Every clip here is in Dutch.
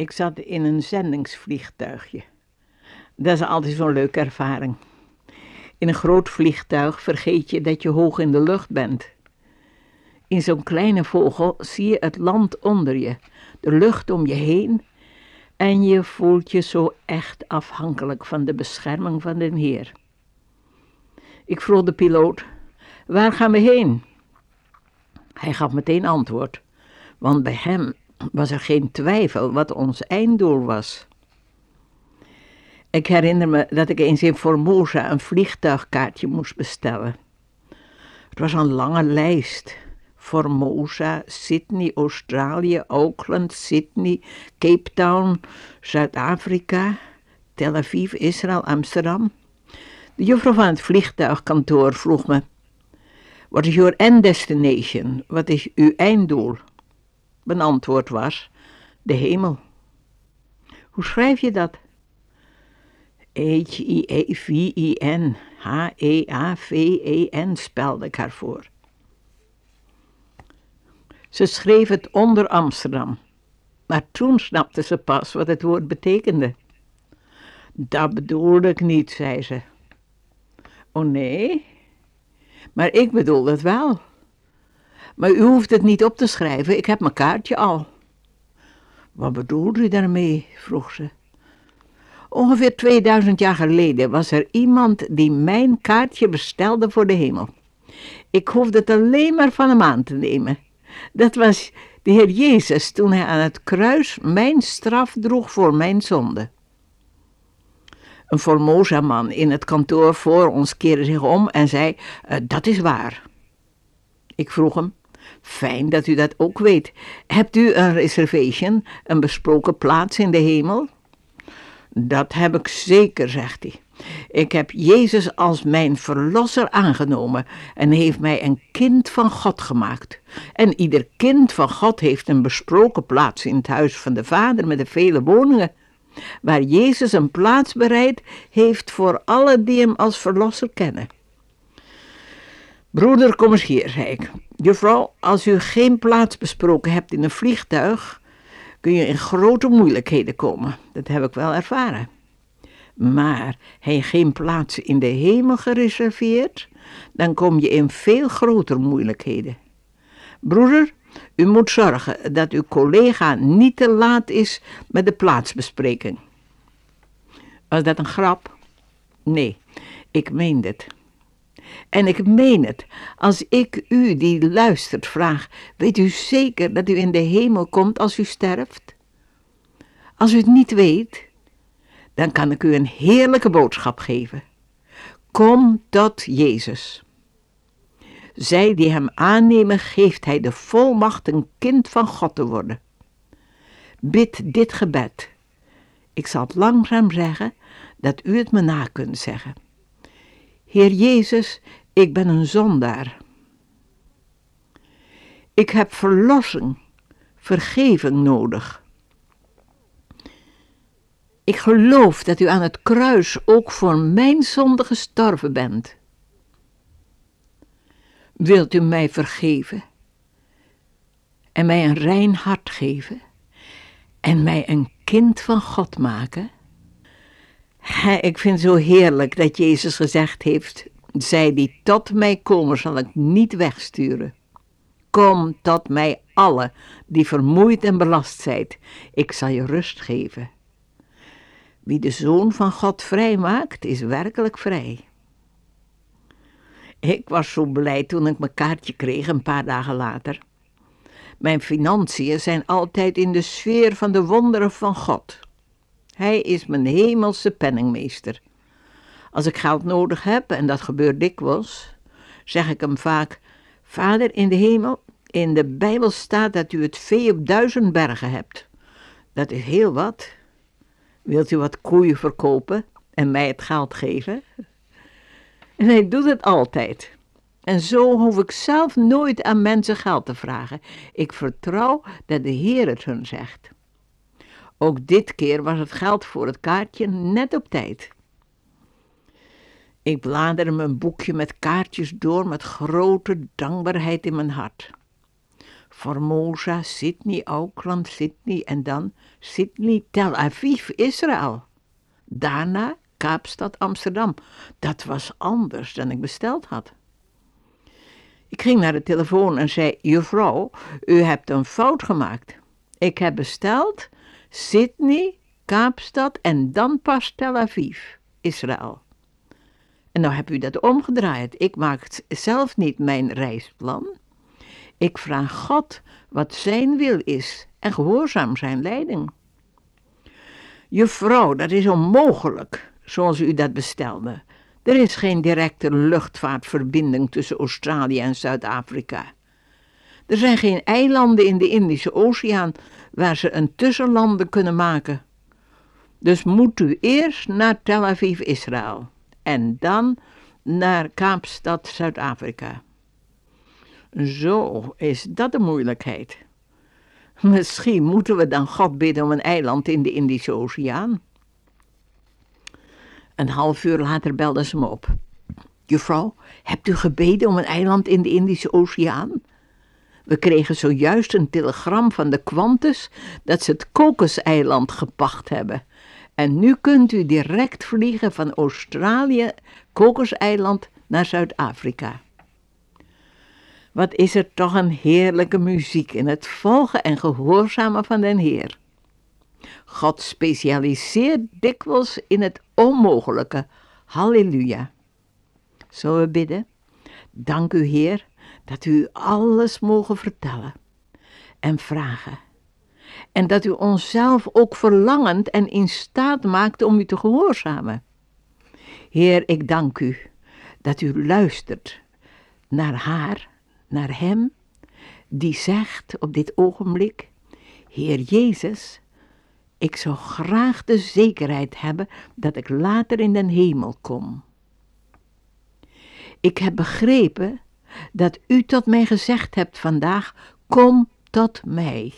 Ik zat in een zendingsvliegtuigje. Dat is altijd zo'n leuke ervaring. In een groot vliegtuig vergeet je dat je hoog in de lucht bent. In zo'n kleine vogel zie je het land onder je, de lucht om je heen en je voelt je zo echt afhankelijk van de bescherming van de Heer. Ik vroeg de piloot, waar gaan we heen? Hij gaf meteen antwoord, want bij hem was er geen twijfel wat ons einddoel was. Ik herinner me dat ik eens in Formosa een vliegtuigkaartje moest bestellen. Het was een lange lijst. Formosa, Sydney, Australië, Auckland, Sydney, Cape Town, Zuid-Afrika, Tel Aviv, Israël, Amsterdam. De juffrouw van het vliegtuigkantoor vroeg me: What is your end destination? Wat is uw einddoel? Mijn antwoord was: De hemel. Hoe schrijf je dat? H-I-E-V-I-N, H-E-A-V-E-N spelde ik haar voor. Ze schreef het onder Amsterdam, maar toen snapte ze pas wat het woord betekende. Dat bedoelde ik niet, zei ze. Oh nee, maar ik bedoel het wel. Maar u hoeft het niet op te schrijven, ik heb mijn kaartje al. Wat bedoelt u daarmee? vroeg ze. Ongeveer 2000 jaar geleden was er iemand die mijn kaartje bestelde voor de hemel. Ik hoefde het alleen maar van hem aan te nemen. Dat was de Heer Jezus toen hij aan het kruis mijn straf droeg voor mijn zonde. Een Formosa-man in het kantoor voor ons keerde zich om en zei: uh, Dat is waar. Ik vroeg hem: Fijn dat u dat ook weet. Hebt u een reservation, een besproken plaats in de hemel? Dat heb ik zeker, zegt hij. Ik heb Jezus als mijn verlosser aangenomen en heeft mij een kind van God gemaakt. En ieder kind van God heeft een besproken plaats in het huis van de Vader met de vele woningen, waar Jezus een plaats bereid heeft voor alle die hem als verlosser kennen. Broeder, kom eens hier, zei ik. Juffrouw, als u geen plaats besproken hebt in een vliegtuig, kun je in grote moeilijkheden komen. Dat heb ik wel ervaren. Maar hij geen plaats in de hemel gereserveerd, dan kom je in veel grotere moeilijkheden. Broeder, u moet zorgen dat uw collega niet te laat is met de plaatsbespreking. Was dat een grap? Nee, ik meen het. En ik meen het, als ik u die luistert vraag, weet u zeker dat u in de hemel komt als u sterft? Als u het niet weet, dan kan ik u een heerlijke boodschap geven. Kom tot Jezus. Zij die hem aannemen, geeft hij de volmacht een kind van God te worden. Bid dit gebed. Ik zal langzaam zeggen, dat u het me na kunt zeggen. Heer Jezus, ik ben een zondaar. Ik heb verlossing, vergeving nodig. Ik geloof dat u aan het kruis ook voor mijn zonde gestorven bent. Wilt u mij vergeven en mij een rein hart geven en mij een kind van God maken? Ik vind het zo heerlijk dat Jezus gezegd heeft, zij die tot mij komen zal ik niet wegsturen. Kom tot mij alle die vermoeid en belast zijt, ik zal je rust geven. Wie de Zoon van God vrij maakt, is werkelijk vrij. Ik was zo blij toen ik mijn kaartje kreeg een paar dagen later. Mijn financiën zijn altijd in de sfeer van de wonderen van God. Hij is mijn hemelse penningmeester. Als ik geld nodig heb, en dat gebeurt dikwijls, zeg ik hem vaak: Vader in de hemel, in de Bijbel staat dat u het vee op duizend bergen hebt. Dat is heel wat. Wilt u wat koeien verkopen en mij het geld geven? En hij doet het altijd. En zo hoef ik zelf nooit aan mensen geld te vragen. Ik vertrouw dat de Heer het hun zegt. Ook dit keer was het geld voor het kaartje net op tijd. Ik bladerde mijn boekje met kaartjes door met grote dankbaarheid in mijn hart. Formosa, Sydney, Auckland, Sydney en dan Sydney, Tel Aviv, Israël. Daarna Kaapstad, Amsterdam. Dat was anders dan ik besteld had. Ik ging naar de telefoon en zei: Juffrouw, u hebt een fout gemaakt. Ik heb besteld Sydney, Kaapstad en dan pas Tel Aviv, Israël. En nou heb u dat omgedraaid. Ik maak zelf niet mijn reisplan. Ik vraag God wat zijn wil is en gehoorzaam zijn leiding. Juffrouw, dat is onmogelijk, zoals u dat bestelde. Er is geen directe luchtvaartverbinding tussen Australië en Zuid-Afrika. Er zijn geen eilanden in de Indische Oceaan waar ze een tussenlanden kunnen maken. Dus moet u eerst naar Tel Aviv, Israël en dan naar Kaapstad, Zuid-Afrika. Zo is dat de moeilijkheid. Misschien moeten we dan God bidden om een eiland in de Indische Oceaan. Een half uur later belde ze me op. Juffrouw, hebt u gebeden om een eiland in de Indische Oceaan? We kregen zojuist een telegram van de Qantas dat ze het Kokoseiland gepacht hebben. En nu kunt u direct vliegen van Australië, Kokoseiland, naar Zuid-Afrika. Wat is er toch een heerlijke muziek in het volgen en gehoorzamen van den Heer. God specialiseert dikwijls in het onmogelijke. Halleluja. Zullen we bidden? Dank u, Heer, dat u alles mogen vertellen en vragen. En dat u onszelf ook verlangend en in staat maakt om u te gehoorzamen. Heer, ik dank u dat u luistert naar haar, naar hem, die zegt op dit ogenblik: Heer Jezus, ik zou graag de zekerheid hebben dat ik later in den hemel kom. Ik heb begrepen dat u tot mij gezegd hebt vandaag: Kom tot mij.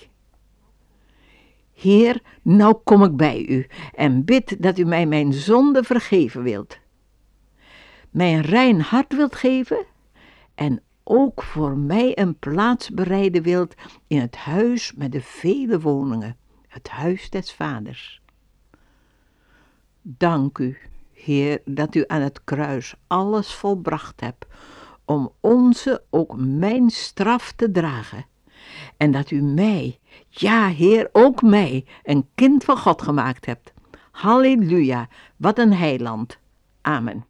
Heer, nou kom ik bij u en bid dat u mij mijn zonde vergeven wilt. Mij een rein hart wilt geven en ook voor mij een plaats bereiden wilt in het huis met de vele woningen, het huis des vaders. Dank u, Heer, dat u aan het kruis alles volbracht hebt om onze, ook mijn straf te dragen. En dat u mij, ja Heer, ook mij, een kind van God gemaakt hebt. Halleluja, wat een heiland. Amen.